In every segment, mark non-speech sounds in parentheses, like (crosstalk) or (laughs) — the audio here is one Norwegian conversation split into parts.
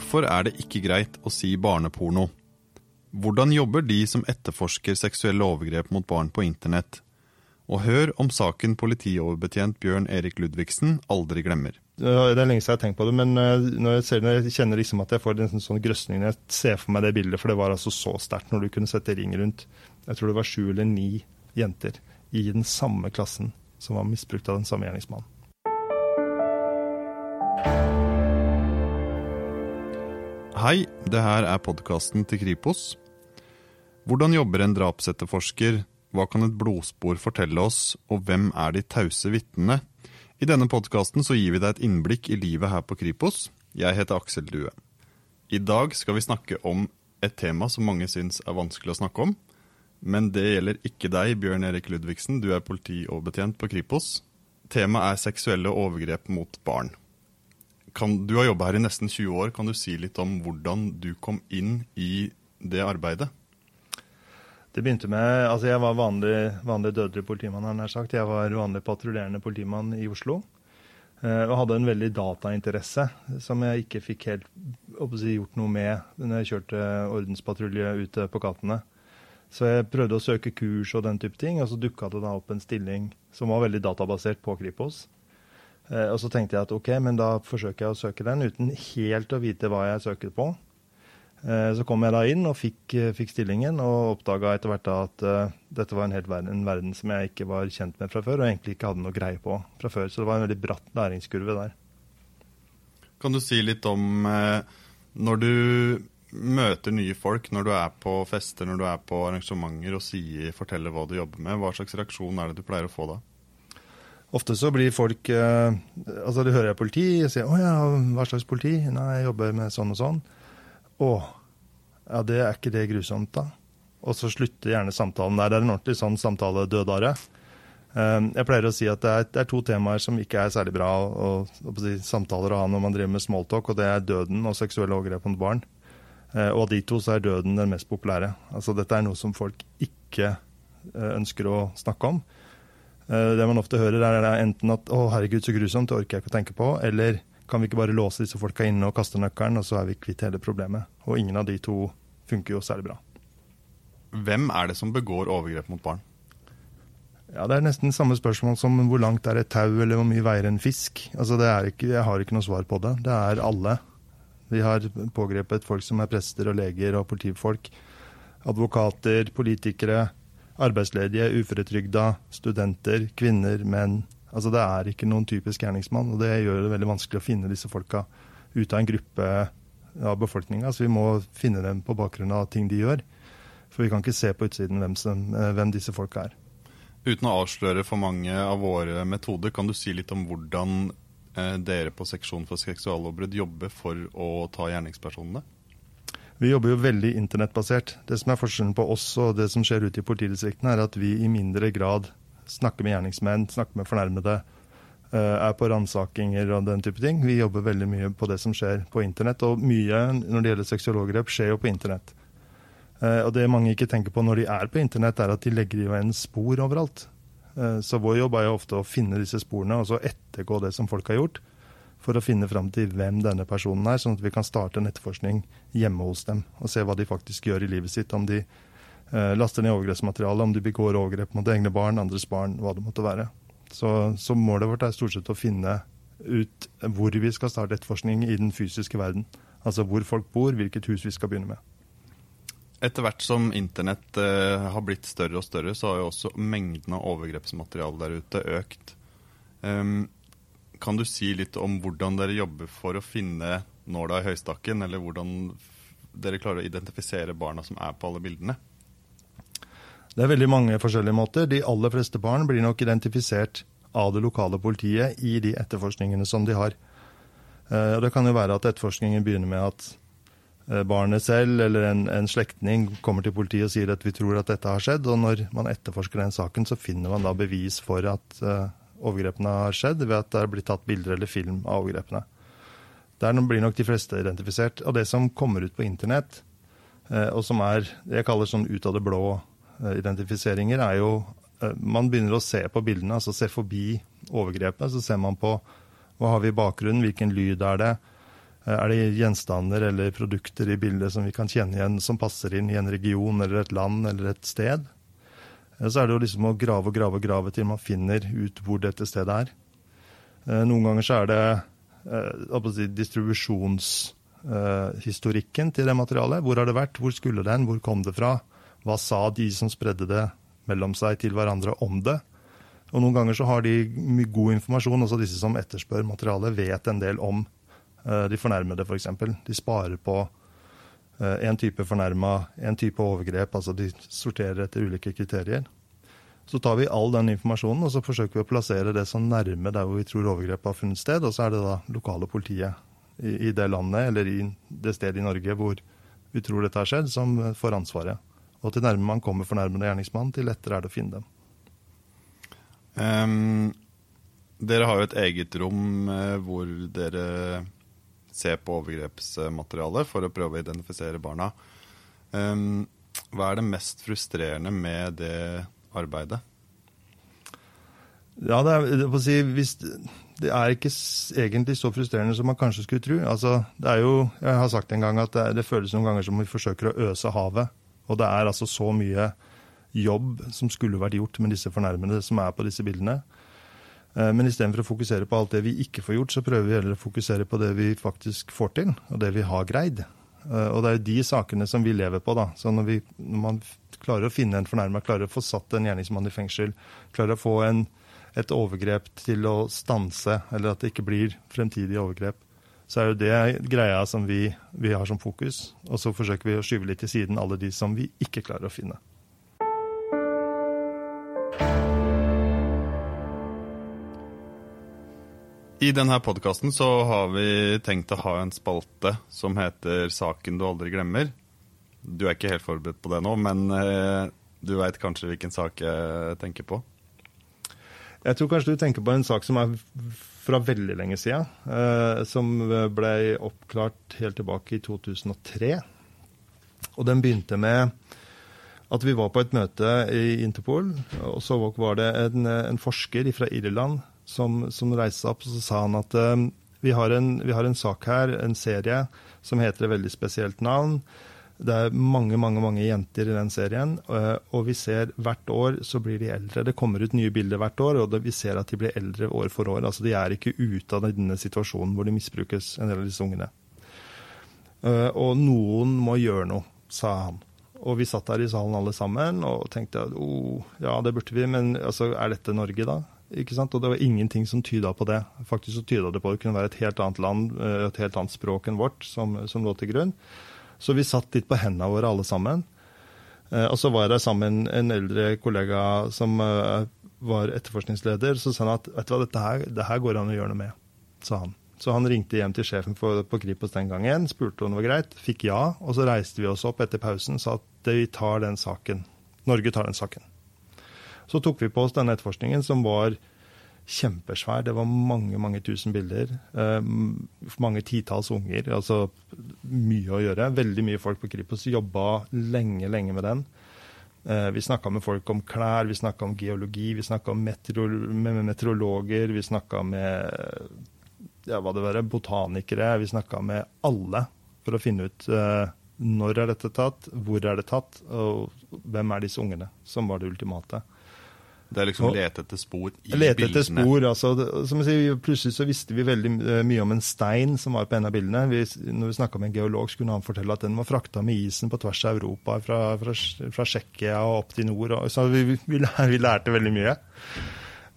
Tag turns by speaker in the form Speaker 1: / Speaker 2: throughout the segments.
Speaker 1: Hvorfor er det ikke greit å si barneporno? Hvordan jobber de som etterforsker seksuelle overgrep mot barn på internett? Og hør om saken politioverbetjent Bjørn Erik Ludvigsen aldri glemmer.
Speaker 2: Det er lenge siden jeg har tenkt på det, men eh, når jeg, ser det, jeg kjenner liksom at jeg får en sånn grøsning når jeg ser for meg det bildet, for det var altså så sterkt når du kunne sette ring rundt. Jeg tror det var sju eller ni jenter i den samme klassen som var misbrukt av den samme gjerningsmannen.
Speaker 1: Hei, det her er podkasten til Kripos. Hvordan jobber en drapsetterforsker? Hva kan et blodspor fortelle oss, og hvem er de tause vitnene? I denne podkasten gir vi deg et innblikk i livet her på Kripos. Jeg heter Aksel Due. I dag skal vi snakke om et tema som mange syns er vanskelig å snakke om. Men det gjelder ikke deg, Bjørn Erik Ludvigsen. Du er politioverbetjent på Kripos. Temaet er seksuelle overgrep mot barn. Kan, du har jobba her i nesten 20 år. Kan du si litt om hvordan du kom inn i det arbeidet?
Speaker 2: Det begynte med, altså Jeg var vanlig, vanlig dødelig politimann. her nær sagt. Jeg var vanlig patruljerende politimann i Oslo. Eh, og hadde en veldig datainteresse som jeg ikke fikk helt si, gjort noe med når jeg kjørte ordenspatrulje ute på gatene. Så jeg prøvde å søke kurs og den type ting, og så dukka det da opp en stilling som var veldig databasert på Kripos. Eh, og så tenkte jeg at ok, men da forsøker jeg å søke den uten helt å vite hva jeg søker på. Eh, så kom jeg da inn og fikk, eh, fikk stillingen, og oppdaga etter hvert da at dette var en helt verden, en verden som jeg ikke var kjent med fra før, og egentlig ikke hadde noe greie på fra før. Så det var en veldig bratt læringskurve der.
Speaker 1: Kan du si litt om når du møter nye folk, når du er på fester, når du er på arrangementer og sier, forteller hva du jobber med, hva slags reaksjon er det du pleier å få da?
Speaker 2: Ofte så blir folk eh, Altså, de hører politi, og sier 'Å ja, hva slags politi?' 'Nei, jeg jobber med sånn og sånn'. 'Å, ja, det er ikke det grusomt, da?' Og så slutter gjerne samtalen der. Det er en ordentlig sånn samtale-dødare. Eh, jeg pleier å si at det er, det er, to temaer som ikke er særlig bra å, å si, samtaler å ha når man driver med smalltalk, og det er døden og seksuelle overgrep mot barn. Eh, og av de to så er døden den mest populære. Altså Dette er noe som folk ikke ønsker å snakke om. Eh, det man ofte hører, er enten at 'å, herregud, så grusomt, det orker jeg ikke å tenke på', eller 'kan vi ikke bare låse disse folka inne og kaste nøkkelen, og så er vi kvitt hele problemet'? Og ingen av de to funker jo særlig bra.
Speaker 1: Hvem er det som begår overgrep mot barn?
Speaker 2: Ja, Det er nesten samme spørsmål som hvor langt er et tau, eller hvor mye veier en fisk. Altså, det er ikke, Jeg har ikke noe svar på det. Det er alle. Vi har pågrepet folk som er prester og leger og politifolk. Advokater, politikere, arbeidsledige, uføretrygda, studenter, kvinner, menn. Altså Det er ikke noen typisk gjerningsmann, og det gjør det veldig vanskelig å finne disse folka ut av en gruppe av befolkninga. Så vi må finne dem på bakgrunn av ting de gjør. For vi kan ikke se på utsiden hvem, som, eh, hvem disse folka er.
Speaker 1: Uten å avsløre for mange av våre metoder, kan du si litt om hvordan eh, dere på Seksjon for seksuallovbrudd jobber for å ta gjerningspersonene?
Speaker 2: Vi jobber jo veldig internettbasert. Det som er forskjellen på oss og det som skjer ute i politidistriktene, er at vi i mindre grad snakker med gjerningsmenn, snakker med fornærmede, eh, er på ransakinger og den type ting. Vi jobber veldig mye på det som skjer på internett. Og mye når det gjelder seksualovergrep, skjer jo på internett. Eh, og det mange ikke tenker på når de er på internett, er at de legger jo en spor overalt. Eh, så vår jobb er jo ofte å finne disse sporene og så ettergå det som folk har gjort for å finne fram til hvem denne personen er, sånn at vi kan starte en etterforskning hjemme hos dem og se hva de faktisk gjør i livet sitt. Om de eh, laster ned overgrepsmateriale, om de begår overgrep mot egne barn, andres barn, hva det måtte være. Så, så målet vårt er stort sett å finne ut hvor vi skal starte etterforskning i den fysiske verden. Altså hvor folk bor, hvilket hus vi skal begynne med.
Speaker 1: Etter hvert som internett eh, har blitt større og større, så har jo også mengden av overgrepsmateriale der ute økt. Um, kan du si litt om hvordan dere jobber for å finne nåla i høystakken, eller hvordan dere klarer å identifisere barna som er på alle bildene?
Speaker 2: Det er veldig mange forskjellige måter. De aller fleste barn blir nok identifisert av det lokale politiet i de etterforskningene som de har. Eh, det kan jo være at etterforskningen begynner med at eh, barnet selv eller en, en slektning kommer til politiet og sier at vi tror at dette har skjedd. Og når man etterforsker den saken, så finner man da bevis for at uh, overgrepene har skjedd, ved at det er blitt tatt bilder eller film av overgrepene. Der blir nok de fleste identifisert. Og det som kommer ut på internett, eh, og som er det jeg kaller sånn ut av det blå eh, identifiseringer, er jo eh, Man begynner å se på bildene, altså se forbi overgrepet. Så ser man på hva har vi i bakgrunnen, hvilken lyd er det, Er det gjenstander eller produkter i bildet som vi kan kjenne igjen, som passer inn i en region eller et land eller et sted? Så er det jo liksom å grave og grave og grave til man finner ut hvor dette stedet er. Noen ganger så er det distribusjonshistorikken til det materialet. Hvor har det vært, hvor skulle den, hvor kom det fra? Hva sa de som spredde det mellom seg til hverandre om det? Og Noen ganger så har de god informasjon, også disse som etterspør materialet, vet en del om de fornærmede, f.eks. For eksempel. de sparer på én uh, type fornærma, én type overgrep. altså De sorterer etter ulike kriterier. Så tar vi all den informasjonen og så forsøker vi å plassere det så nærme der hvor vi tror overgrepet har funnet sted. Og så er det da lokale politiet i, i det landet eller i det stedet i Norge hvor vi tror dette har skjedd, som får ansvaret. Og til nærmere man kommer fornærmede gjerningsmann, til lettere er det å finne dem.
Speaker 1: Um, dere har jo et eget rom uh, hvor dere ser på overgrepsmaterialet for å prøve å identifisere barna. Um, hva er det mest frustrerende med det arbeidet?
Speaker 2: Ja, det er, si, hvis, det er ikke egentlig så frustrerende som man kanskje skulle tro. Altså, det er jo, jeg har sagt en gang at det, det føles noen ganger som vi forsøker å øse havet. Og det er altså så mye jobb som skulle vært gjort med disse fornærmede som er på disse bildene. Eh, men istedenfor å fokusere på alt det vi ikke får gjort, så prøver vi heller å fokusere på det vi faktisk får til, og det vi har greid. Eh, og det er jo de sakene som vi lever på. da. Så når, vi, når man klarer å finne en fornærma, klarer å få satt en gjerningsmann i fengsel, klarer å få en, et overgrep til å stanse, eller at det ikke blir fremtidige overgrep, så er jo det greia som vi, vi har som fokus. Og så forsøker vi å skyve litt til siden alle de som vi ikke klarer å finne.
Speaker 1: I denne podkasten så har vi tenkt å ha en spalte som heter 'Saken du aldri glemmer'. Du er ikke helt forberedt på det nå, men eh, du veit kanskje hvilken sak jeg tenker på?
Speaker 2: Jeg tror kanskje du tenker på en sak som er fra veldig lenge siden. Eh, som ble oppklart helt tilbake i 2003. Og den begynte med at vi var på et møte i Interpol. Og så var det en, en forsker fra Irland som, som reiste seg opp og så sa han at uh, vi, har en, vi, har en, sak her, en serie, som heter et veldig spesielt navn. Det er mange mange, mange jenter i den serien, uh, og vi ser hvert år så blir de eldre. Det kommer ut nye bilder hvert år, og vi ser at de blir eldre år for år. Altså De er ikke ute av denne situasjonen hvor de misbrukes, en del av disse ungene. Uh, og noen må gjøre noe, sa han. Og vi satt der i salen alle sammen og tenkte at oh, ja, det burde vi, men altså, er dette Norge, da? Ikke sant? Og det var ingenting som tyda på det. Faktisk så tyda det på at det kunne være et helt annet land, eh, et helt annet språk enn vårt, som, som lå til grunn. Så vi satt litt på hendene våre alle sammen. Eh, og så var jeg der sammen med en eldre kollega som eh, var etterforskningsleder. Så sa han at vet du hva, dette her, det her går an å gjøre noe med, sa han. Så han ringte hjem til sjefen på, på Kripos den gangen, spurte om det var greit, fikk ja. Og så reiste vi oss opp etter pausen og sa at vi tar den saken. Norge tar den saken. Så tok vi på oss denne etterforskningen, som var kjempesvær. Det var mange mange tusen bilder. Eh, mange titalls unger. Altså mye å gjøre. Veldig mye folk på Kripos jobba lenge, lenge med den. Eh, vi snakka med folk om klær, vi snakka om geologi, vi snakka metro, med meteorologer, vi snakka med ja, hva det var, botanikere. Vi snakka med alle for å finne ut eh, når er dette tatt, hvor er det tatt, og hvem er disse ungene, som var det ultimate.
Speaker 1: Det er liksom og, lete etter spor i
Speaker 2: lete
Speaker 1: etter?
Speaker 2: Spor, altså, som jeg sier, Plutselig så visste vi veldig eh, mye om en stein som var på en av bildene. Vi, når vi snakka med en geolog, skulle han fortelle at den var frakta med isen på tvers av Europa, fra, fra, fra Tsjekkia og opp til nord. Og, så vi, vi, vi, lærte veldig mye.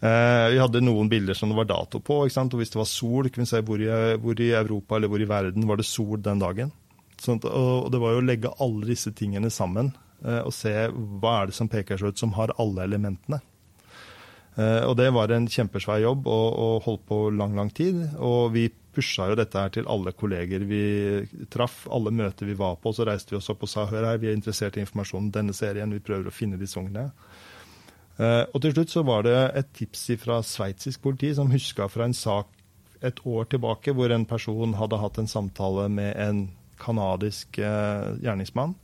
Speaker 2: Uh, vi hadde noen bilder som det var dato på. ikke sant? Og hvis det var sol, kunne vi se hvor i, hvor i Europa eller hvor i verden var det sol den dagen. Sånn, og, og det var jo å legge alle disse tingene sammen uh, og se hva er det som peker seg ut som har alle elementene. Uh, og det var en kjempesvær jobb og, og, holdt på lang, lang tid. Og vi pusha jo dette her til alle kolleger vi traff, alle møter vi var på. Så reiste vi oss opp og sa hør her, vi er interessert i informasjonen denne serien, vi prøver å finne disse ungene. Uh, og til slutt så var det et tips fra sveitsisk politi som huska fra en sak et år tilbake hvor en person hadde hatt en samtale med en kanadisk uh, gjerningsmann.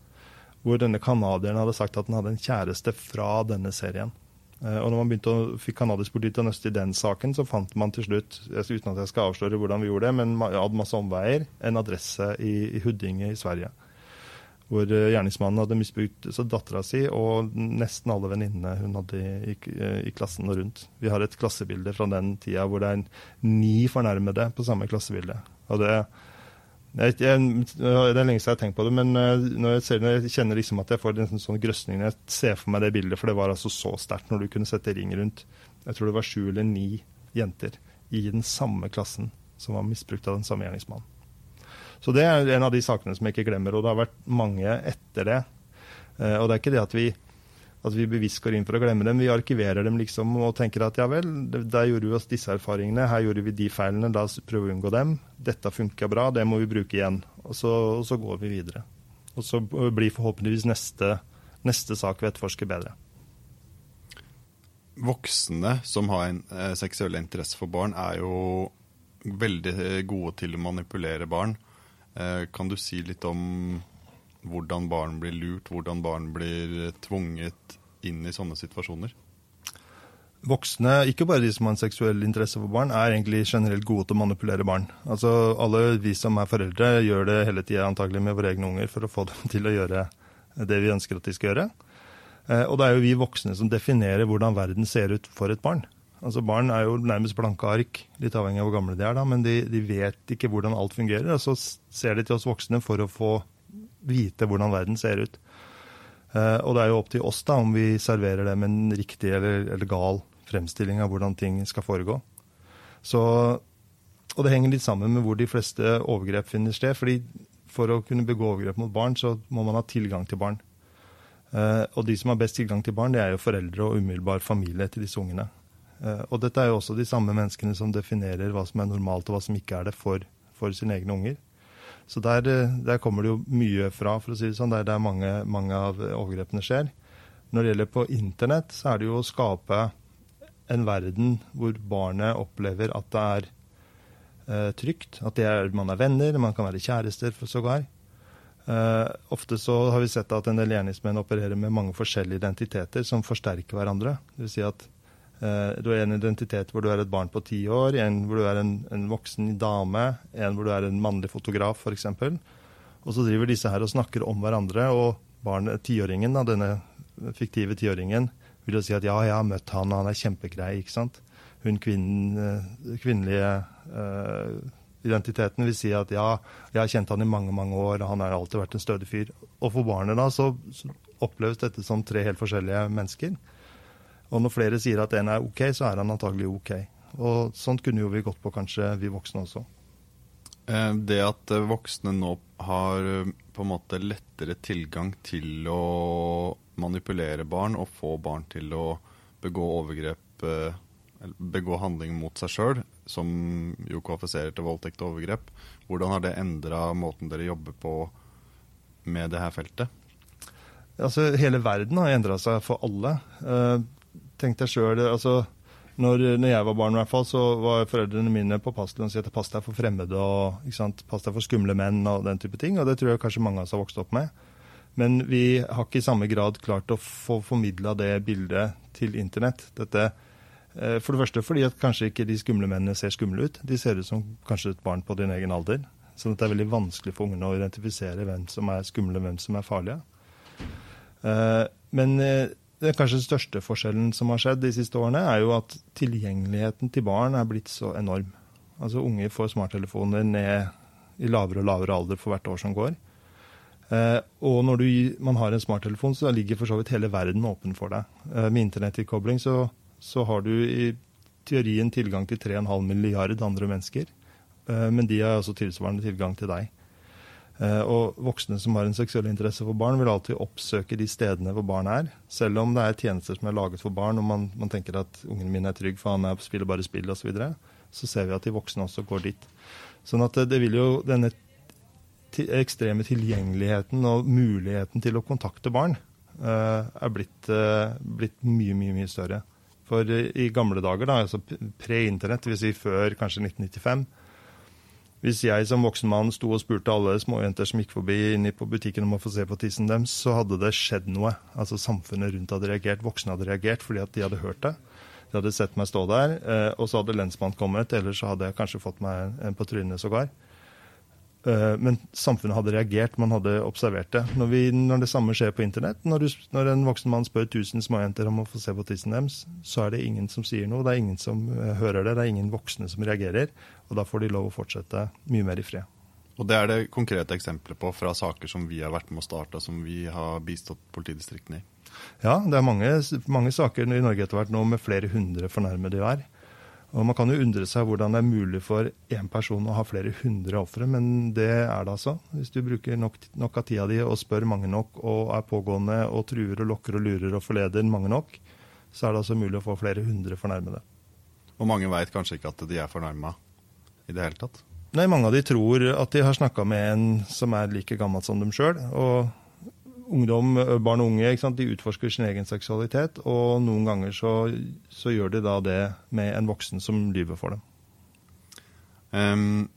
Speaker 2: Hvor denne canadieren hadde sagt at han hadde en kjæreste fra denne serien. Og når man begynte å, fikk kanadisk politi til å nøste i den saken, så fant man til slutt, uten at jeg skal avsløre hvordan vi gjorde det, men hadde masse omveier, en adresse i, i Huddinge i Sverige hvor eh, gjerningsmannen hadde misbrukt dattera si og nesten alle venninnene hun hadde i, i, i, klassen og rundt. Vi har et klassebilde fra den tida hvor det er ni fornærmede på samme klassebilde. Og det, jeg, jeg, det er lenge siden jeg har tenkt på det, men eh, når jeg, ser når jeg kjenner liksom at jeg får en sånn grøsning når jeg ser for meg det bildet, for det var altså så sterkt når du kunne sette ring rundt. Jeg tror det var sju eller ni jenter i den samme klassen som var misbrukt av den samme gjerningsmannen. Så det er en av de sakene som jeg ikke glemmer, og det har vært mange etter det. Eh, og det er ikke det at vi, at vi bevisst går inn for å glemme dem, vi arkiverer dem liksom og tenker at ja vel, der gjorde vi oss disse erfaringene, her gjorde vi de feilene, da prøver vi å unngå dem. Dette funka bra, det må vi bruke igjen. Og så, og så, går vi videre. Og så blir forhåpentligvis neste, neste sak vi etterforsker, bedre.
Speaker 1: Voksne som har en eh, seksuell interesse for barn, er jo veldig gode til å manipulere barn. Eh, kan du si litt om hvordan barn blir lurt, hvordan barn blir tvunget inn i sånne situasjoner?
Speaker 2: Voksne, ikke bare de som har en seksuell interesse for barn, er egentlig generelt gode til å manipulere barn. Altså, Alle vi som er foreldre, gjør det hele tida antagelig med våre egne unger for å få dem (laughs) til å gjøre det vi ønsker at de skal gjøre. Eh, og det er jo vi voksne som definerer hvordan verden ser ut for et barn. Altså Barn er jo nærmest blanke ark, litt avhengig av hvor gamle de er, da, men de, de, vet ikke hvordan alt fungerer. Og så ser de til oss voksne for å få vite hvordan verden ser ut. Uh, og det er jo opp til oss da, om vi serverer dem en riktig eller, eller gal fremstilling av hvordan ting skal foregå. Så, og det henger litt sammen med hvor de fleste overgrep finner sted. fordi For å kunne begå overgrep mot barn, så må man ha tilgang til barn. Uh, og de som har best tilgang til barn, det er jo foreldre og umiddelbar familie til disse ungene. Eh, og dette er jo også de samme menneskene som definerer hva som er normalt og hva som ikke er det for, for sine egne unger. Så der, eh, der, kommer det jo mye fra, for å si det sånn. Det er der mange, mange av overgrepene skjer. Når det gjelder på internett, så er det jo å skape en verden hvor barnet opplever at det er eh, trygt. At er, man er venner, man kan være kjærester for sågar. Eh, ofte så har vi sett at en del gjerningsmenn opererer med mange forskjellige identiteter som forsterker hverandre. Det vil si at du har en identitet hvor du er et barn på ti år, en hvor du er en, en voksen dame, en hvor du er en mannlig fotograf f.eks. Og så driver disse her og snakker om hverandre, og barnet, tiåringen, denne fiktive tiåringen, vil jo si at ja, jeg har møtt han, han er kjempegrei. ikke sant? Hun kvinnen, eh, kvinnelige uh, identiteten vil si at ja, jeg har kjent han i mange mange år, og han har alltid vært en stødig fyr. Og for barnet da så, så oppleves dette som tre helt forskjellige mennesker. Og når flere sier at en er OK, så er han antagelig OK. Og sånt kunne jo vi gått på, kanskje vi voksne også.
Speaker 1: Eh, det at eh, voksne nå har eh, på en måte lettere tilgang til å manipulere barn og få barn til å begå overgrep, begå handling mot seg sjøl, som jo kvalifiserer til voldtekt og overgrep, hvordan har det endra måten dere jobber på med det her feltet?
Speaker 2: Altså, hele verden har endra seg for alle. Tenk deg sjøl altså, når, når, jeg var barn, i hvert fall, så var foreldrene mine på påpasselig og sa at pass deg for fremmede og pass deg for skumle menn og den type ting. Og det tror jeg kanskje mange av oss har vokst opp med. Men vi har ikke i samme grad klart å få formidla det bildet til internett. Dette, eh, for det første fordi at kanskje ikke de skumle mennene ser skumle ut. De ser ut som kanskje et barn på din egen alder. Så det er veldig vanskelig for ungene å identifisere hvem som er skumle, hvem som er farlige. Eh, men eh, det kanskje største forskjellen som har skjedd de siste årene, er jo at tilgjengeligheten til barn er blitt så enorm. Altså Unge får smarttelefoner ned i lavere og lavere alder for hvert år som går. Eh, og når du, man har en smarttelefon, så ligger for så vidt hele verden åpen for deg. Eh, med internettilkobling så, så, har du i teorien tilgang til 3,5 milliard andre mennesker. Eh, men de har også tilsvarende tilgang til deg. Eh, og voksne som har en seksuell interesse for barn, vil alltid oppsøke de stedene hvor barn er. Selv om det er tjenester som er laget for barn, og man, man tenker at ungen min er trygg, for han er, spiller bare spill osv., så, videre, så ser vi at de voksne også går dit. Sånn at det vil jo denne ekstreme tilgjengeligheten og muligheten til å kontakte barn uh, er blitt, uh, blitt, mye, mye, mye større. For i gamle dager, da, altså pre-internett, dvs. Si før kanskje 1995, Hvis jeg som voksen mann sto og spurte alle småjenter som gikk forbi inni på butikken om å få se på tissen deres, så hadde det skjedd noe. Altså Samfunnet rundt hadde reagert, voksne hadde reagert fordi at de hadde hørt det. De hadde sett meg stå der, eh, og så hadde lensmannen kommet, eller så hadde jeg kanskje fått meg en på trynet sågar. Eh, men samfunnet hadde reagert, man hadde observert det. Når, vi, når det samme skjer på internett, når, du, når, en voksen mann spør 1000 småjenter om å få se på tissen deres, så er det ingen som sier noe, det er ingen som eh, hører det, det er ingen voksne som reagerer. Og da får de lov å fortsette mye mer i fred.
Speaker 1: Og Det er det konkrete eksempler på fra saker som vi har vært med å starte, som vi har bistått politidistriktene i?
Speaker 2: Ja, det er mange, mange saker i Norge etter hvert nå med flere hundre fornærmede hver. Og Man kan jo undre seg hvordan det er mulig for én person å ha flere hundre ofre, men det er det altså. Hvis du bruker nok, nok, av tida di og spør mange nok og er pågående og truer og lokker og lurer og forleder mange nok, så er det altså mulig å få flere hundre fornærmede.
Speaker 1: Og mange veit kanskje ikke at de er fornærma i det hele tatt?
Speaker 2: Nei, mange av de tror at de har snakka med en som er like gammel som dem sjøl. Og ungdom, barn og unge de utforsker sin egen seksualitet, og noen ganger så, så, gjør de da det med en voksen som lyver for dem.
Speaker 1: Um,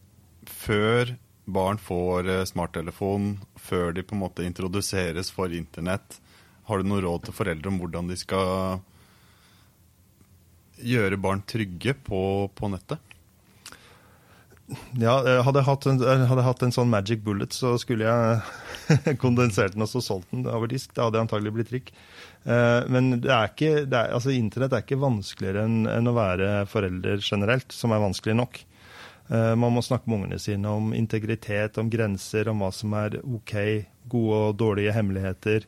Speaker 1: før barn får eh, smarttelefon, før de på en måte introduseres for internett, har du noe råd til foreldre om hvordan de skal gjøre barn trygge på, på nettet?
Speaker 2: Ja, hadde jeg, hatt en, hadde jeg hatt en sånn magic bullet, så skulle jeg (laughs) kondensert den og så solgt den over disk. Da hadde jeg antagelig blitt rik. Eh, men det er ikke, det er, altså, internett er ikke vanskeligere enn, enn å være forelder generelt, som er vanskelig nok. Eh, man må snakke med ungene sine om integritet, om grenser, om hva som er OK, gode og dårlige hemmeligheter.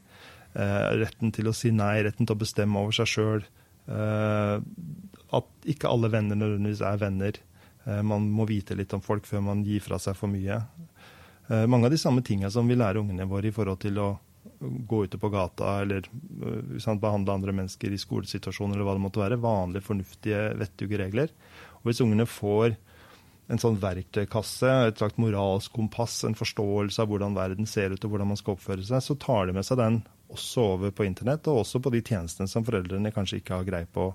Speaker 2: Eh, retten til å si nei, retten til å bestemme over seg sjøl. At ikke alle venner nødvendigvis er venner. Eh, man må vite litt om folk før man gir fra seg for mye. Eh, mange av de samme tingene som vi lærer ungene våre i forhold til å gå ute på gata eller sant, eh, behandle andre mennesker i skolesituasjoner eller hva det måtte være. Vanlige, fornuftige, vettuge regler. Og hvis ungene får en sånn verktøykasse, et slags moralsk kompass, en forståelse av hvordan verden ser ut og hvordan man skal oppføre seg, så tar de med seg den også over på internett, og også på de tjenestene som foreldrene kanskje ikke har greie på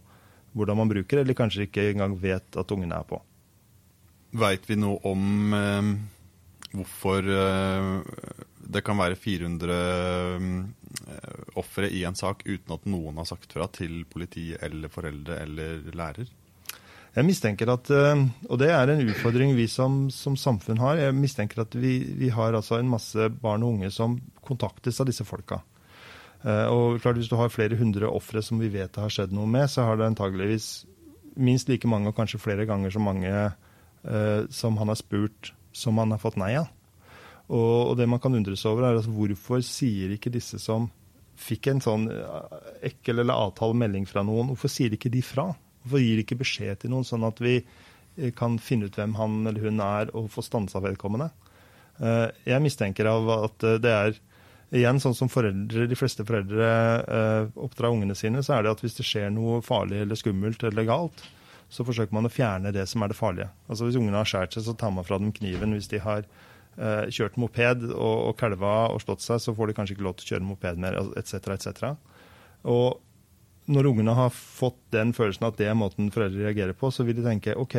Speaker 2: hvordan man bruker, eller kanskje ikke engang vet at ungene er på.
Speaker 1: Veit vi noe om eh, hvorfor eh, det kan være 400 eh, ofre i en sak uten at noen har sagt fra til politi eller foreldre eller lærer?
Speaker 2: Jeg mistenker at, eh, og det er en utfordring vi som, som samfunn har, jeg mistenker at vi, vi, har altså en masse barn og unge som kontaktes av disse folka. Eh, og klart Hvis du har flere hundre ofre som vi vet det har skjedd noe med, så har det antageligvis minst like mange og kanskje flere ganger så mange som han har spurt, som han har fått nei av. Og, det man kan undres over, er altså, hvorfor sier ikke disse som fikk en sånn eh, ekkel eller avtale melding fra noen, hvorfor sier ikke de fra? Hvorfor gir de ikke beskjed til noen, sånn at vi eh, kan finne ut hvem han eller hun er, og få stansa vedkommende? Eh, jeg mistenker av at det er Igjen, sånn som foreldre, de fleste foreldre eh, oppdrar ungene sine, så er det at hvis det skjer noe farlig eller skummelt eller galt, så forsøker man å fjerne det som er det farlige. Altså Hvis ungene har skåret seg, så tar man fra dem kniven. Hvis de har eh, kjørt moped og, og kalva og slått seg, så får de kanskje ikke lov til å kjøre moped mer, etc. etc. Og når ungene har fått den følelsen at det er måten foreldre reagerer på, så vil de tenke ok,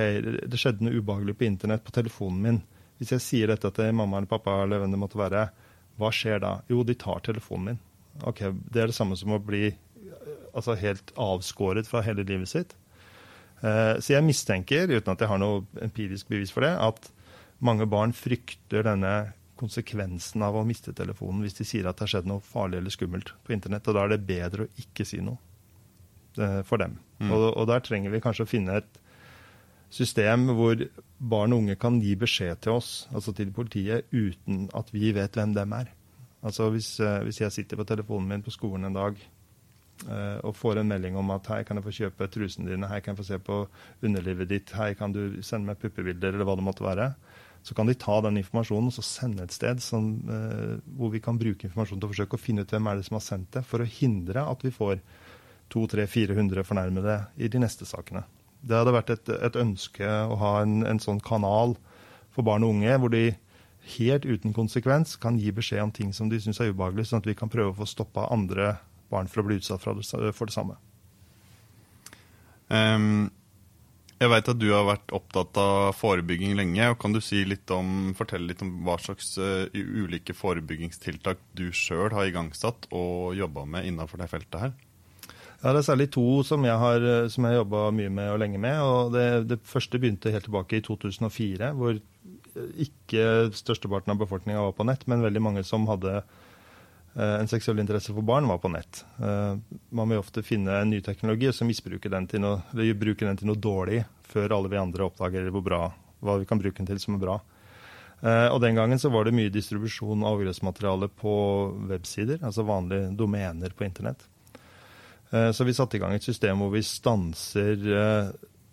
Speaker 2: det skjedde noe ubehagelig på internett på telefonen min. Hvis jeg sier dette til mamma eller pappa eller hvem det måtte være, hva skjer da? Jo, de tar telefonen min. Ok, Det er det samme som å bli altså, helt avskåret fra hele livet sitt. Eh, så jeg mistenker, uten at jeg har noe empirisk bevis for det, at mange barn frykter denne konsekvensen av å miste telefonen hvis de sier at det har skjedd noe farlig eller skummelt på internett. Og da er det bedre å ikke si noe eh, for dem. Mm. Og, og, der trenger vi kanskje å finne et system hvor barn og unge kan gi beskjed til oss, altså til politiet, uten at vi vet hvem dem er. Altså hvis, eh, hvis jeg sitter på telefonen min på skolen en dag og får en melding om at hei, kan jeg få kjøpe trusene dine, hei, kan jeg få se på underlivet ditt, hei, kan du sende meg puppebilder, eller hva det måtte være. Så kan de ta den informasjonen og så sende et sted som, eh, hvor vi kan bruke informasjonen til å forsøke å finne ut hvem er det som har sendt det, for å hindre at vi får 200-400 fornærmede i de neste sakene. Det hadde vært et, et ønske å ha en, en, sånn kanal for barn og unge hvor de helt uten konsekvens kan gi beskjed om ting som de syns er ubehagelig, sånn at vi kan prøve å få stoppa andre barn for å bli utsatt for det, samme.
Speaker 1: Um, Jeg veit at du har vært opptatt av forebygging lenge. og Kan du si litt om, fortelle litt om hva slags uh, ulike forebyggingstiltak du sjøl har igangsatt og jobba med innenfor det feltet her?
Speaker 2: Ja, Det er særlig to som jeg har som jeg jobba mye med og lenge med. og det, det, første begynte helt tilbake i 2004, hvor ikke størsteparten av befolkninga var på nett, men veldig mange som hadde Eh, en seksuell interesse for barn var på nett. Eh, man vil ofte finne en ny teknologi og så misbruke den til noe, eller bruke den til noe dårlig før alle vi andre oppdager bra, hva vi kan bruke den til som er bra. Eh, og Den gangen så var det mye distribusjon av overgrepsmateriale på websider, altså vanlige domener på internett. Så vi satte i gang et system hvor vi stanser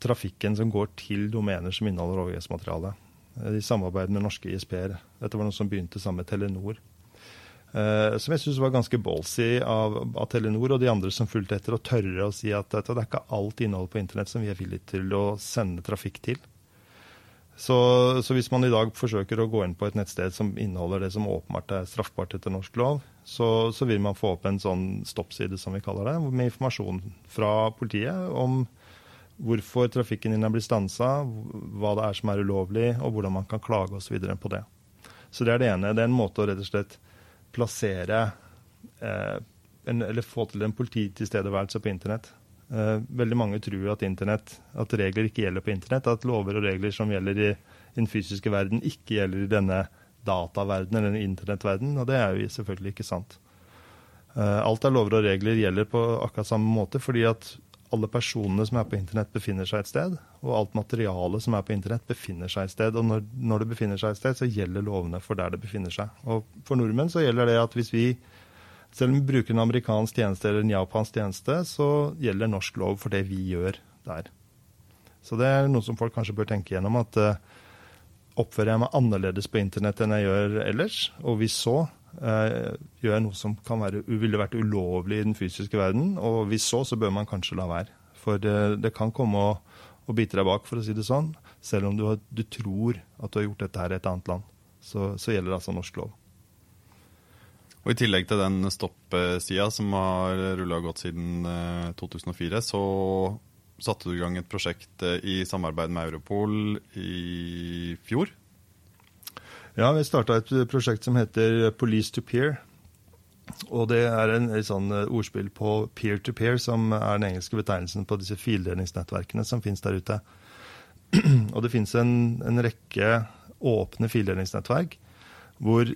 Speaker 2: trafikken som går til domener som inneholder overgrepsmateriale. I samarbeid med norske ISP-er. Dette var noe som begynte sammen med Telenor. Uh, som jeg syns var ganske ballsy av, av, Telenor og de andre som fulgte etter, å tørre å si at det er ikke alt innhold på internett som vi er villige til å sende trafikk til. Så, så, hvis man i dag forsøker å gå inn på et nettsted som inneholder det som åpenbart er straffbart etter norsk lov, så, så vil man få opp en sånn stoppside, som vi kaller det, med informasjon fra politiet om hvorfor trafikken din er blitt stansa, hva det er som er ulovlig, og hvordan man kan klage osv. på det. Så det er det ene. Det er en måte å rett og slett plassere eh, en, eller få til en polititilstedeværelse på internett. Eh, veldig mange tror at, internett, at regler ikke gjelder på internett, at lover og regler som gjelder i, i den fysiske verden, ikke gjelder i denne dataverdenen eller denne internettverden, og det er jo selvfølgelig ikke sant. Eh, alt av lover og regler gjelder på akkurat samme måte, fordi at alle personene som er på internett, befinner seg et sted. Og alt materialet som er på internett, befinner seg et sted. Og når, når, det befinner seg et sted, så gjelder lovene for der det befinner seg. Og for nordmenn så gjelder det at hvis vi, selv om vi bruker en amerikansk tjeneste eller en japansk tjeneste, så gjelder norsk lov for det vi gjør der. Så det er noe som folk kanskje bør tenke gjennom. at uh, Oppfører jeg meg annerledes på internett enn jeg gjør ellers? Og hvis så, gjør jeg noe som kan være, ville vært ulovlig i den fysiske verden? Og hvis så, så bør man kanskje la være. For det, det kan komme å, å, bite deg bak, for å si det sånn. Selv om du, har, du tror at du har gjort dette her i et annet land. Så, så gjelder altså norsk lov.
Speaker 1: Og I tillegg til den stopp-sida som har rulla godt siden 2004, eh, så satte du i gang et prosjekt eh, i samarbeid med Europol i fjor?
Speaker 2: Ja, vi starta et prosjekt som heter Police to Peer. Og det er en, en sånn eh, ordspill på peer-to-peer, -peer, som er den engelske betegnelsen på disse fildelingsnettverkene som finnes der ute. (clears throat) og det finnes en, en rekke åpne fildelingsnettverk hvor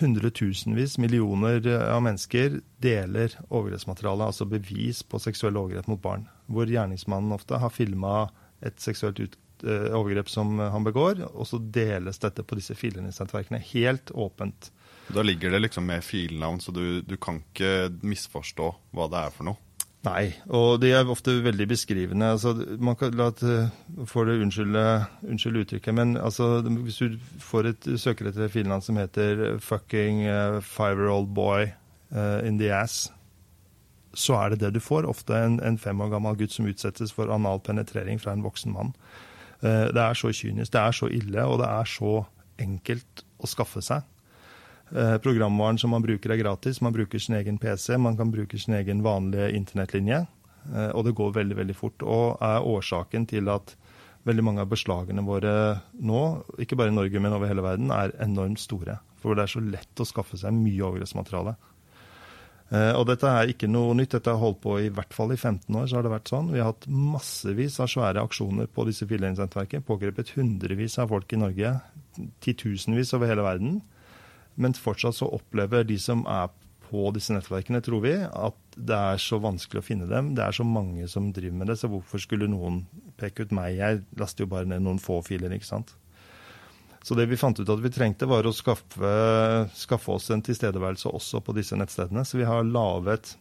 Speaker 2: hundretusenvis, millioner av mennesker deler overgrepsmateriale, altså bevis på seksuelle overgrep mot barn. Hvor gjerningsmannen ofte har filma et seksuelt ut, uh, overgrep som han begår, og så deles dette på disse filnettverkene helt åpent.
Speaker 1: Da ligger det liksom med filnavn, så du, du kan ikke misforstå hva det er for noe?
Speaker 2: Nei, og de er ofte veldig beskrivende. Altså, man kan la det, får det unnskylde, unnskyld uttrykket, men altså, hvis du får et søker etter filnavn som heter 'fucking uh, five-year-old boy uh, in the ass', så er det det du får. Ofte en, en, fem år gammel gutt som utsettes for anal penetrering fra en voksen mann. Uh, det er så kynisk, det er så ille, og det er så enkelt å skaffe seg. Eh, programvaren som man bruker er gratis. Man bruker sin egen PC, man kan bruke sin egen vanlige internettlinje. Eh, og det går veldig veldig fort. Og er årsaken til at veldig mange av beslagene våre nå, ikke bare i Norge, men over hele verden, er enormt store. For det er så lett å skaffe seg mye overgrepsmateriale. Eh, og dette er ikke noe nytt. Dette har holdt på i hvert fall i 15 år. så har det vært sånn. Vi har hatt massevis av svære aksjoner på disse fillenettverkene. Pågrepet hundrevis av folk i Norge. Titusenvis over hele verden. Men fortsatt så opplever de som er på disse nettverkene, tror vi, at det er så vanskelig å finne dem. Det er så mange som driver med det, så hvorfor skulle noen peke ut meg? Jeg laster jo bare ned noen få filer, ikke sant. Så det vi fant ut at vi trengte, var å skaffe, skaffe oss en tilstedeværelse også på disse nettstedene. Så vi har laget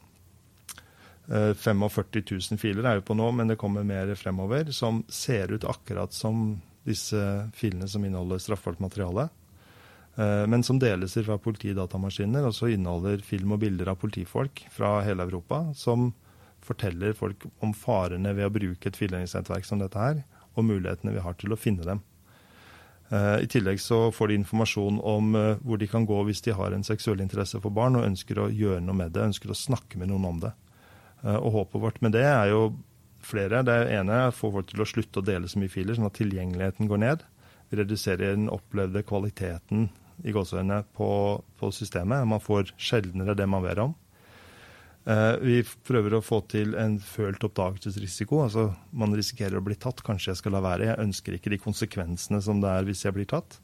Speaker 2: 45 eh, 000 filer er jo på nå, men det kommer mer fremover, som ser ut akkurat som disse filene som inneholder straffbart materiale. Eh, men som deles fra politidatamaskiner, og så inneholder film og bilder av politifolk fra hele Europa som forteller folk om farene ved å bruke et fildelingnettverk som dette her, og mulighetene vi har til å finne dem. Eh, I tillegg så får de informasjon om eh, hvor de kan gå hvis de har en seksuell interesse for barn og ønsker å gjøre noe med det, ønsker å snakke med noen om det. Og Håpet vårt med det er jo flere. Det ene er å få folk til å slutte å dele så mye filer, sånn at tilgjengeligheten går ned. Vi reduserer den opplevde kvaliteten i gåseøynene på, på systemet. Man får sjeldnere det man ber om. Eh, vi prøver å få til en følt oppdagelsesrisiko. altså Man risikerer å bli tatt. Kanskje jeg skal la være. Jeg ønsker ikke de konsekvensene som det er hvis jeg blir tatt.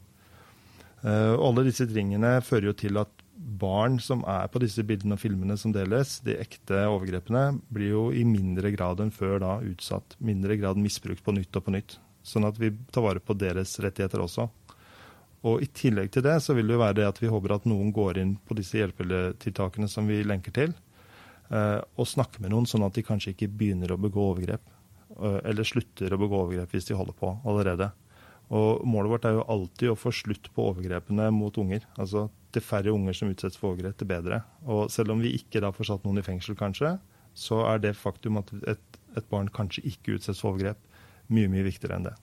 Speaker 2: Og alle disse tingene fører jo til at barn som er på disse bildene og filmene som deles, de ekte overgrepene, blir jo i mindre grad enn før da utsatt. Mindre grad misbrukt på nytt og på nytt. Sånn at vi tar vare på deres rettigheter også. Og I tillegg til det så vil det jo være det at vi håper at noen går inn på disse hjelpetiltakene som vi lenker til, eh, og snakke med noen, sånn at de kanskje ikke begynner å begå overgrep. Eh, eller slutter å begå overgrep hvis de holder på allerede. Og Målet vårt er jo alltid å få slutt på overgrepene mot unger. Altså Til færre unger som utsettes for overgrep, til bedre. Og Selv om vi ikke da får satt noen i fengsel, kanskje, så er det faktum at et, et barn kanskje ikke utsettes for overgrep, mye mye viktigere enn det.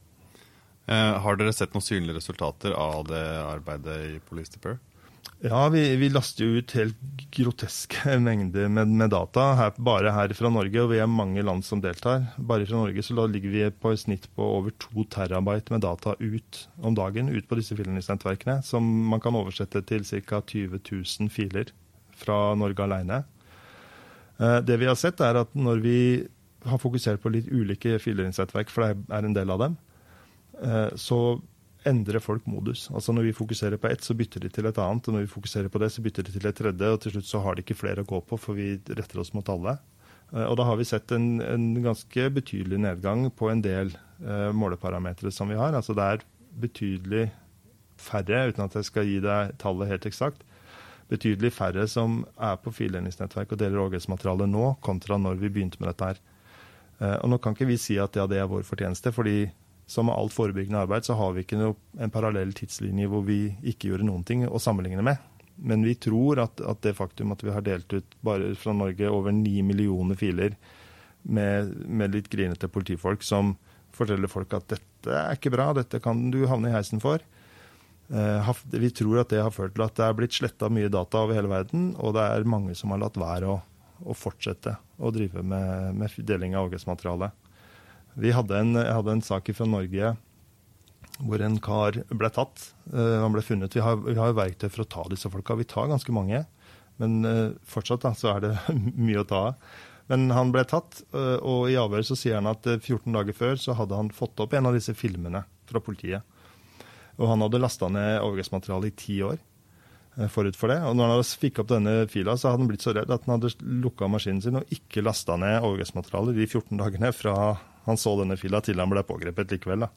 Speaker 1: Eh, har dere sett noen synlige resultater av det arbeidet i Police Dipper?
Speaker 2: Ja, vi, vi, laster jo ut helt groteske (laughs) mengder med, med data her, bare her fra Norge. Og vi er mange land som deltar. Bare fra Norge så ligger vi på et snitt på over to terabyte med data ut om dagen ut på disse filmnettverkene. Som man kan oversette til ca. 20 000 filer fra Norge alene. Eh, det vi har sett, er at når vi har fokusert på litt ulike filerinnsettverk, for det er en del av dem, eh, så endrer folk modus. Altså Når vi fokuserer på ett, så bytter de til et annet. Og når vi fokuserer på det, så bytter de til et tredje. Og til slutt så har de ikke flere å gå på, for vi retter oss mot alle. Eh, og da har vi sett en, en ganske betydelig nedgang på en del uh, måleparametere som vi har. Altså det er betydelig færre, uten at jeg skal gi deg tallet helt eksakt, betydelig færre som er på fildelingsnettverk og deler overgrepsmateriale nå, kontra når vi begynte med dette her. Eh, og nå kan ikke vi si at ja, det er vår fortjeneste, fordi som med alt forebyggende arbeid så har vi ikke noe, en parallell tidslinje hvor vi ikke gjorde noen ting å sammenligne med. Men vi tror at, at, det faktum at vi har delt ut bare fra Norge over ni millioner filer med, med litt grinete politifolk som forteller folk at dette er ikke bra, dette kan du havne i heisen for. Uh, vi tror at det har ført til at det er blitt sletta mye data over hele verden, og det er mange som har latt være å, å fortsette å drive med, med deling av overgrepsmateriale. Vi hadde en, jeg hadde en sak fra Norge hvor en kar ble tatt. Uh, han ble funnet. Vi har, vi har verktøy for å ta disse folka. Vi tar ganske mange. Men uh, fortsatt da, så er det (laughs) mye å ta av. Men han ble tatt, uh, og i avhøret så sier han at 14 dager før så hadde han fått opp en av disse filmene fra politiet. Og han hadde lasta ned overgrepsmateriale i ti år. Eh, forut for det. Og når han fikk opp denne fila, så hadde han blitt så redd at han hadde lukka maskinen sin og ikke lasta ned overgrepsmaterialet de 14 dagene fra han så denne fila til han ble pågrepet likevel. da.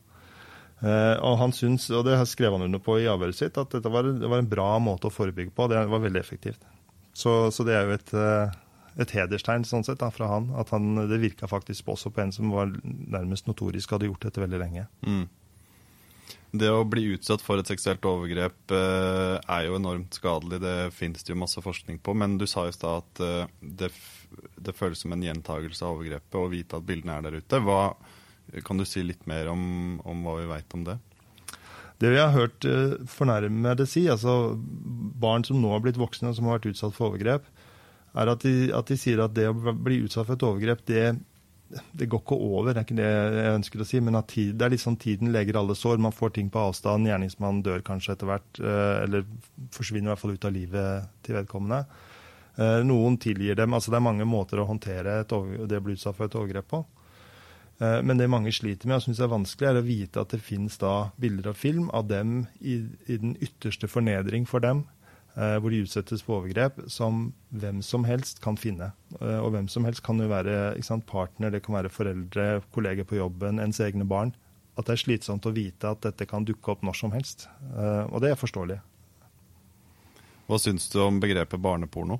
Speaker 2: Uh, og han syns, og det skrev han under på i avhøret sitt, at dette var, det var, en bra måte å forebygge på. Det var veldig effektivt. Så, så det er jo et, uh, et hederstegn sånn sett da, fra han. At han, det virka faktisk også på en som var nærmest notorisk hadde gjort dette veldig lenge.
Speaker 1: Mm. Det å bli utsatt for et seksuelt overgrep eh, er jo enormt skadelig. Det finnes det jo masse forskning på. Men du sa i stad at eh, det, det, føles som en gjentagelse av overgrepet å vite at bildene er der ute. Hva, kan du si litt mer om, om hva vi veit om det?
Speaker 2: Det vi har hørt eh, fornærmede si, altså barn som nå har blitt voksne og som har vært utsatt for overgrep, er at de, at de sier at det å bli utsatt for et overgrep, det det går ikke over, det er ikke det jeg ønsker å si. Men at tid, det er sånn tiden leger alle sår. Man får ting på avstand. Gjerningsmannen dør kanskje etter hvert. Eh, eller forsvinner i hvert fall ut av livet til vedkommende. Eh, noen tilgir dem. altså Det er mange måter å håndtere et, det å bli utsatt for et overgrep på. Eh, men det mange sliter med og syns er vanskelig, er å vite at det finnes da bilder og film av dem i, i den ytterste fornedring for dem Eh, hvor de utsettes for overgrep som hvem som helst kan finne. Og hvem som helst kan jo være sant, partner, det kan være foreldre, kolleger på jobben, ens egne barn. At det er slitsomt å vite at dette kan dukke opp når som helst. Og det er forståelig.
Speaker 1: Hva syns du om begrepet barneporno?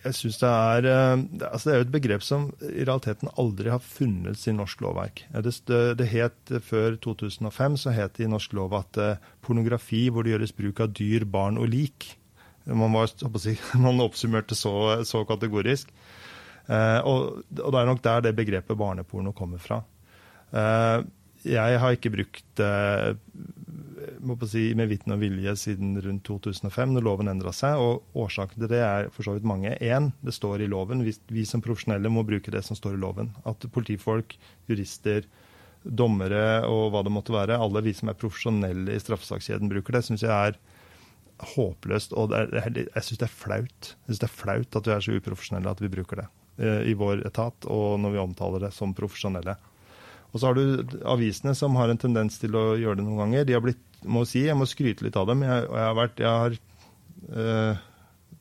Speaker 2: Jeg synes det er, eh, altså det er jo et begrep som i realiteten aldri har funnes i norsk lovverk. Det, det het Før 2005 så het det i norsk lov at eh, pornografi hvor det gjøres bruk av dyr, barn og lik Man, var, (laughs) man oppsummerte så, så kategorisk. Eh, og, og, det er nok der det begrepet barneporno kommer fra. jeg har ikke brukt si, med viten og vilje siden rundt 2005, når loven endra seg. Og årsaken til det er for så vidt mange. Én, det står i loven. Vi, vi, som profesjonelle må bruke det som står i loven. At politifolk, jurister, dommere og hva det måtte være, alle vi som er profesjonelle i straffesakskjeden, bruker det, syns jeg er håpløst. Og er, jeg syns det er flaut. Jeg synes det er flaut at vi er så uprofesjonelle at vi bruker det eh, i vår etat, og når vi omtaler det som profesjonelle. Og så har du avisene som har en tendens til å gjøre det noen ganger. De har blitt, må si, Jeg må skryte litt av dem. Jeg, jeg har, vært, jeg har øh,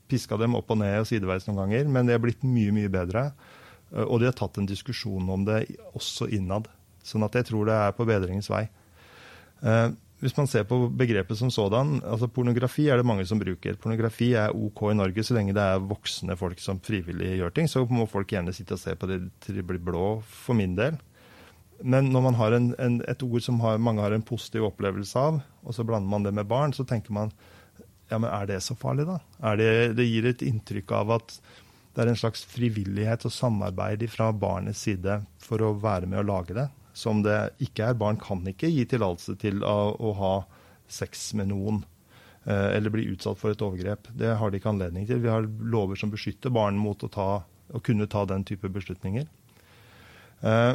Speaker 2: piska dem opp og ned og sideveis noen ganger, men de har blitt mye, mye bedre. Og de har tatt en diskusjon om det også innad. Sånn at jeg tror det er på bedringens vei. Uh, hvis man ser på begrepet som sådan, altså Pornografi er det mange som bruker. Pornografi er OK i Norge så lenge det er voksne folk som frivillig gjør ting. Så må folk gjerne sitte og se på det til de blir blå, for min del. Men når man har en, en, et ord som har, mange har en positiv opplevelse av, og så blander man det med barn, så tenker man ja, men er det så farlig, da? Det, det, gir et inntrykk av at det er en slags frivillighet og samarbeid fra barnets side for å være med å lage det, som det ikke er. Barn kan ikke gi tillatelse til å, å, ha sex med noen eh, eller bli utsatt for et overgrep. Det har de ikke anledning til. Vi har lover som beskytter barn mot å, ta, å kunne ta den type beslutninger. Eh,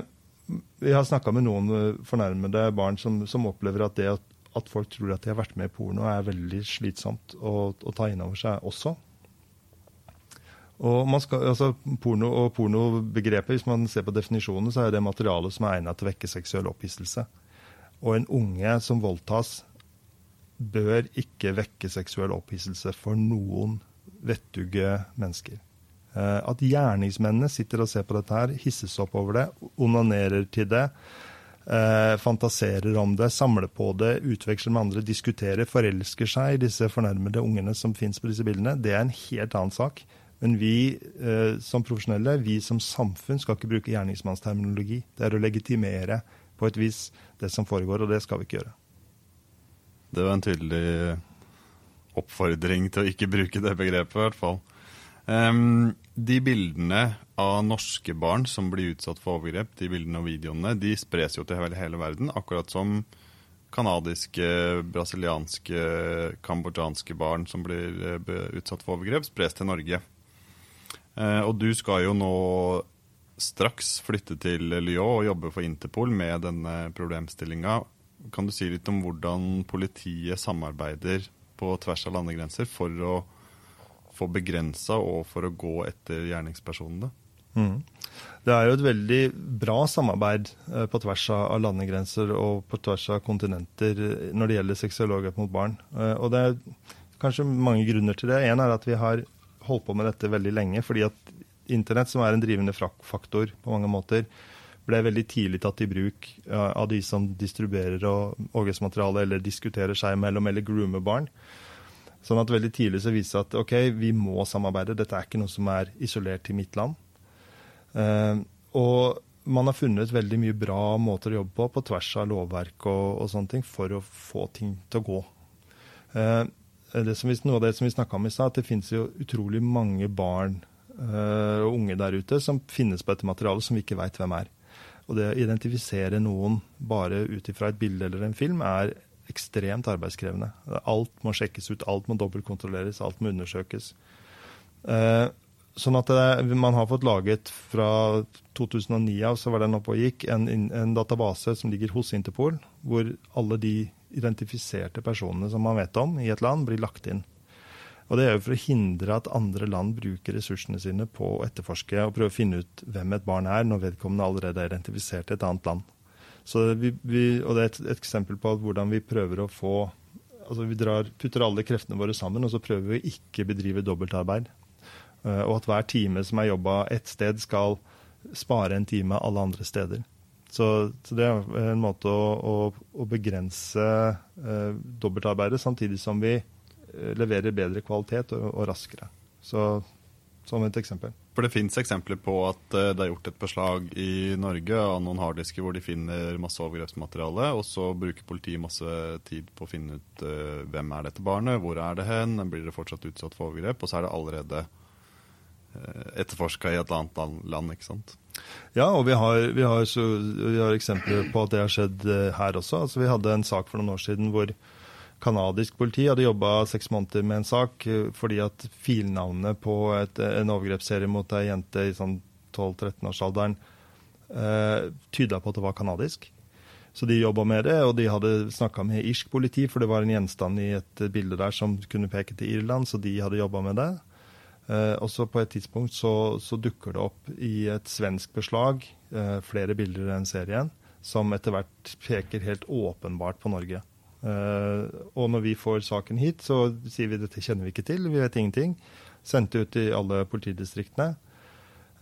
Speaker 2: vi har snakka med noen eh, fornærmede barn som, som opplever at det at, at, folk tror at de har vært med i porno, er veldig slitsomt å, å ta inn over seg også. Og skal, altså, porno og pornobegrepet, Hvis man ser på definisjonen, så er det materialet som er egnet til å vekke seksuell opphisselse. Og en unge som voldtas, bør ikke vekke seksuell opphisselse for noen vettuge mennesker. Eh, at gjerningsmennene sitter og ser på dette her, hisses opp over det, onanerer til det, eh, fantaserer om det, samler på det, utveksler med andre, diskuterer, forelsker seg i disse fornærmede ungene som fins på disse bildene, det er en helt annen sak. Men vi eh, som profesjonelle, vi som samfunn, skal ikke bruke gjerningsmannsterminologi. Det er å legitimere på et vis det som foregår, og det skal vi ikke gjøre.
Speaker 1: Det var en tydelig oppfordring til å ikke bruke det begrepet, i hvert fall. Um, de bildene av norske barn som blir utsatt for overgrep, de bildene og videoene, de spres jo til hele, verden. Akkurat som canadiske, brasilianske, kambodsjanske barn som blir uh, utsatt for overgrep, spres til Norge. Uh, og du skal jo nå straks flytte til Lyon og jobbe for Interpol med denne problemstillinga. Kan du si litt om hvordan politiet samarbeider på tvers av landegrenser for å for begrensa og for å gå etter gjerningspersonene?
Speaker 2: Mm. Det er jo et veldig bra samarbeid eh, på tvers av landegrenser og på tvers av kontinenter når det gjelder seksuologer mot barn. Eh, og det er kanskje mange grunner til det. En er at vi har holdt på med dette veldig lenge. fordi at Internett, som er en drivende faktor på mange måter, ble veldig tidlig tatt i bruk av de som distribuerer overgrepsmateriale eller diskuterer seg mellom eller groomer barn. Sånn at veldig tidlig så viste det at ok, vi må samarbeide. Dette er ikke noe som er isolert til mitt land. Uh, og man har funnet veldig mye bra måter å jobbe på på tvers av lovverk og, og sånne ting for å få ting til å gå. Uh, det vi, noe av det som vi snakka om i stad, at det finnes jo utrolig mange barn uh, og unge der ute som finnes på dette materialet som vi ikke veit hvem er. Og det å identifisere noen bare ut ifra et bilde eller en film er ekstremt arbeidskrevende. Alt må sjekkes ut, alt må dobbeltkontrolleres, alt må undersøkes. Eh, sånn at det, man har fått laget fra 2009 av, så var den oppe og gikk, en, en, database som ligger hos Interpol, hvor alle de identifiserte personene som man vet om i et land, blir lagt inn. Og Det er jo for å hindre at andre land bruker ressursene sine på å etterforske og prøve å finne ut hvem et barn er, når vedkommende allerede er identifisert i et annet land. Vi, vi, og Det er et, et, eksempel på hvordan vi prøver å få altså Vi drar, putter alle kreftene våre sammen, og så prøver vi å ikke bedrive dobbeltarbeid. Uh, og at hver time som er jobba ett sted, skal spare en time alle andre steder. Så, så det er en måte å, å, å begrense uh, dobbeltarbeidet, samtidig som vi uh, leverer bedre kvalitet og, og raskere. Så som et eksempel.
Speaker 1: For Det fins eksempler på at eh, det er gjort et beslag i Norge av noen harddisker hvor de finner masse overgrepsmateriale, og så bruker politiet masse tid på å finne ut uh, hvem er dette barnet, hvor er det hen, blir det fortsatt utsatt for overgrep, og så er det allerede uh, etterforska i et annet land. ikke sant?
Speaker 2: Ja, og vi har, vi, har så, vi har, eksempler på at det har skjedd her også. Altså, vi hadde en sak for noen år siden hvor Canadisk politi hadde jobba seks måneder med en sak eh, fordi at filnavnet på et, en overgrepsserie mot ei jente i sånn 12-13-årsalderen eh, tyda på at det var canadisk. Så de jobba med det, og de hadde snakka med irsk politi, for det var en gjenstand i et bilde der som kunne peke til Irland, så de hadde jobba med det. Eh, og så på et tidspunkt så, så, dukker det opp i et svensk beslag eh, flere bilder den serien som etter hvert peker helt åpenbart på Norge. Eh, og når vi får saken hit, så sier vi dette kjenner vi ikke til, vi vet ingenting. Sendte ut i alle politidistriktene.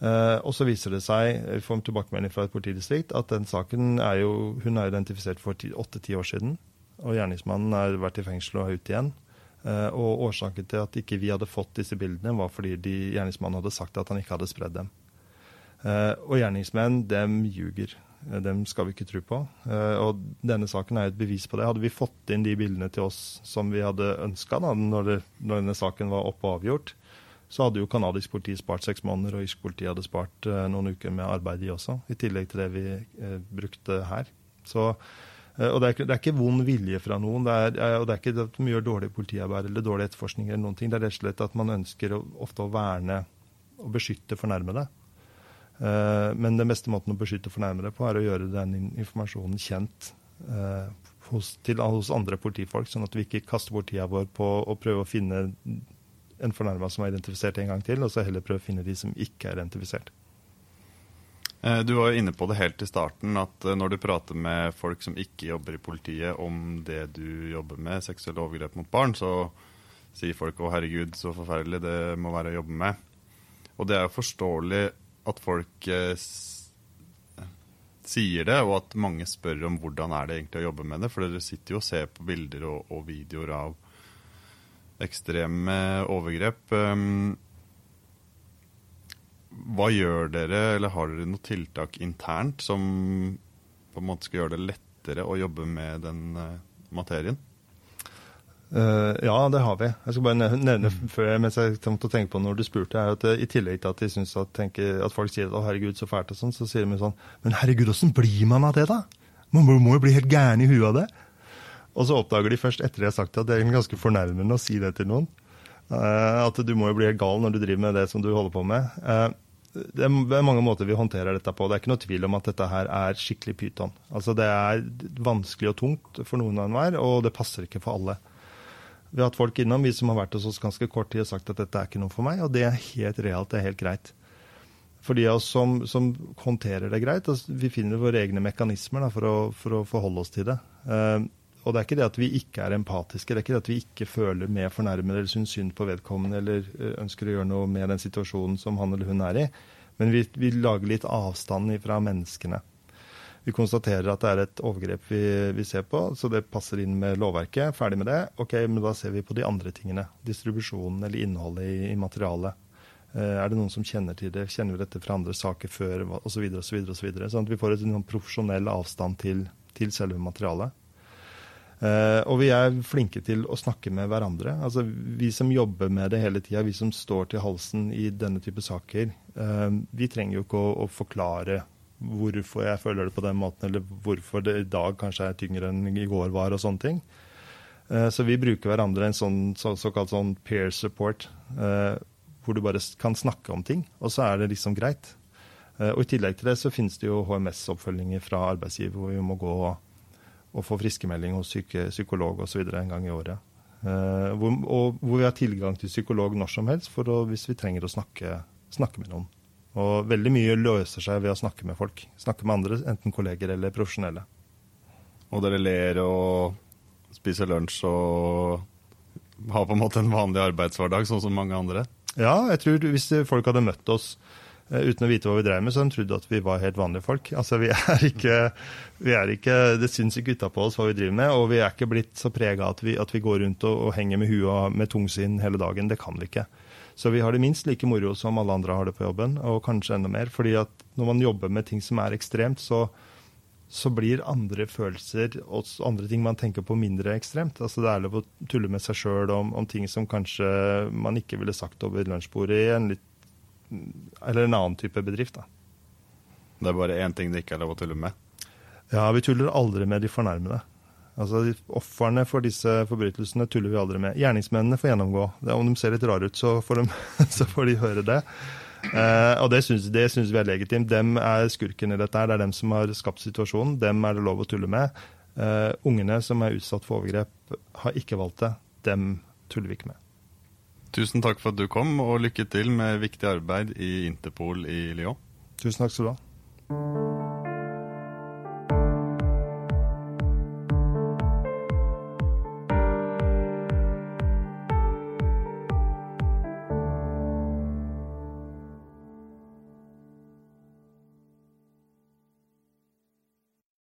Speaker 2: Uh, og så viser det seg, vi får en tilbakemelding fra et politidistrikt, at den saken er jo hun er identifisert for åtte-ti år siden. Og gjerningsmannen har vært i fengsel og er ute igjen. Uh, og årsaken til at ikke vi hadde fått disse bildene, var fordi de, gjerningsmannen hadde sagt at han ikke hadde spredd dem. Uh, og gjerningsmenn, dem ljuger. Eh, dem skal vi ikke tro på. Og denne saken er et bevis på det. Hadde vi fått inn de bildene til oss som vi hadde ønska når, når, denne saken var oppe og avgjort, så hadde jo canadisk politi spart seks måneder, og irsk politi hadde spart noen uker med arbeid, de også. I tillegg til det vi brukte her. Så Eh, og det er, ikke, det er, ikke vond vilje fra noen. Det er, eh, og det er ikke at de gjør dårlig politiarbeid eller dårlig etterforskning. eller noen ting. Det er rett og slett at man ønsker ofte å verne og beskytte fornærmede. Uh, men den beste måten å beskytte fornærmede på, er å gjøre den informasjonen kjent uh, hos, til, hos, andre politifolk, sånn at vi ikke kaster bort tida vår på å prøve å finne en fornærma som er identifisert en gang til, og så heller prøve å finne de som ikke er identifisert.
Speaker 1: Eh, du var jo inne på det helt i starten, at eh, når du prater med folk som ikke jobber i politiet om det du jobber med, seksuelle overgrep mot barn, så sier folk 'Å, herregud, så forferdelig det må være å jobbe med'. Og det er jo forståelig at folk eh, sier det, og at mange spør om hvordan er det egentlig å jobbe med det. For dere sitter jo og ser på bilder og, og videoer av ekstreme overgrep. Um, hva gjør dere, eller har dere noe tiltak internt som på en måte skal gjøre det lettere å jobbe med den uh, materien?
Speaker 2: Uh, ja, det har vi. Jeg skal bare nevne mm. før, mens jeg måtte tenke på når du spurte, er at I tillegg til at de at, tenker, at folk sier at herregud, så fælt', og sånn, så sier de sånn 'Men herregud, åssen blir man av det, da?' Man må jo bli helt gæren i huet av det. Og så oppdager de først etter jeg har sagt det, at det er ganske fornærmende å si det til noen. Uh, at du må jo bli helt gal når du driver med det som du holder på med. Uh, det er mange måter vi håndterer dette på. Det er ikke noe tvil om at dette her er skikkelig pyton. Altså Det er vanskelig og tungt for noen av enhver, og det passer ikke for alle. Vi har hatt folk innom vi som har vært hos oss ganske kort tid og sagt at dette er ikke noe for meg, og det er helt realt, det er helt greit. For de av oss som, som håndterer det greit, altså, vi finner våre egne mekanismer da, for, å, for, å, forholde oss til det. Uh, og det er ikke det at vi ikke er empatiske, det er ikke det at vi ikke føler med fornærmede eller syns synd på vedkommende eller eh, ønsker å gjøre noe med den situasjonen som han eller hun er i. Men vi, vi lager litt avstand fra menneskene. Vi konstaterer at det er et overgrep vi, vi, ser på, så det passer inn med lovverket. Ferdig med det. Ok, men da ser vi på de andre tingene. Distribusjonen eller innholdet i, i materialet. Eh, er det noen som kjenner til det? Kjenner vi dette fra andre saker før? Osv. osv. Sånn at vi får en profesjonell avstand til, til selve materialet. Uh, og vi er flinke til å snakke med hverandre. Altså, vi som jobber med det hele tida, vi som står til halsen i denne type saker, uh, vi trenger jo ikke å, å, forklare hvorfor jeg føler det på den måten, eller hvorfor det i dag kanskje er tyngre enn i går var, og sånne ting. Uh, så vi bruker hverandre en sånn så, såkalt sånn peer support, hvor du bare kan snakke om ting, og så er det liksom greit. og I tillegg til det så finnes det jo HMS-oppfølginger fra arbeidsgiver, hvor vi må gå og og få friskmelding hos syke, psykolog osv. en gang i året. Hvor, og hvor vi har tilgang til psykolog når som helst å, hvis vi trenger å snakke, snakke, med noen. Og veldig mye løser seg ved å snakke med folk. Snakke med andre, enten kolleger eller profesjonelle.
Speaker 1: Og dere ler og spiser lunsj og har på en måte en vanlig arbeidshverdag, sånn som mange andre?
Speaker 2: Ja, jeg tror hvis folk hadde møtt oss Eh, uten å vite hva vi drev med, så de trodde at vi var helt vanlige folk. Altså, vi er (laughs) ikke, vi er ikke Det syns ikke utapå oss hva vi driver med, og vi er ikke blitt så prega at, at, vi går rundt og, og henger med huet med tungsinn hele dagen. Det kan vi ikke. Så vi har det minst like moro som alle andre har det på jobben, og kanskje enda mer. fordi at når man jobber med ting som er ekstremt, så, så blir andre følelser og andre ting man tenker på, mindre ekstremt. Altså Det er lov å tulle med seg sjøl om, om, ting som kanskje man ikke ville sagt over lunsjbordet i en litt eller en annen type bedrift. da.
Speaker 1: Det er bare én ting det ikke er lov å tulle med?
Speaker 2: Ja, vi tuller aldri med de fornærmede. Altså, Ofrene for disse forbrytelsene tuller vi aldri med. Gjerningsmennene får gjennomgå. Om de ser litt rare ut, så får de, (laughs) så får de høre det. Eh, og det syns, det syns vi er legitimt. Dem er skurken i dette. her. Det er dem som har skapt situasjonen. Dem er det lov å tulle med. Eh, ungene som er utsatt for overgrep, har ikke valgt det. Dem tuller vi ikke med.
Speaker 1: Tusen takk for at du kom, og lykke til med viktig arbeid i Interpol i Lyon.
Speaker 2: Tusen takk skal du ha.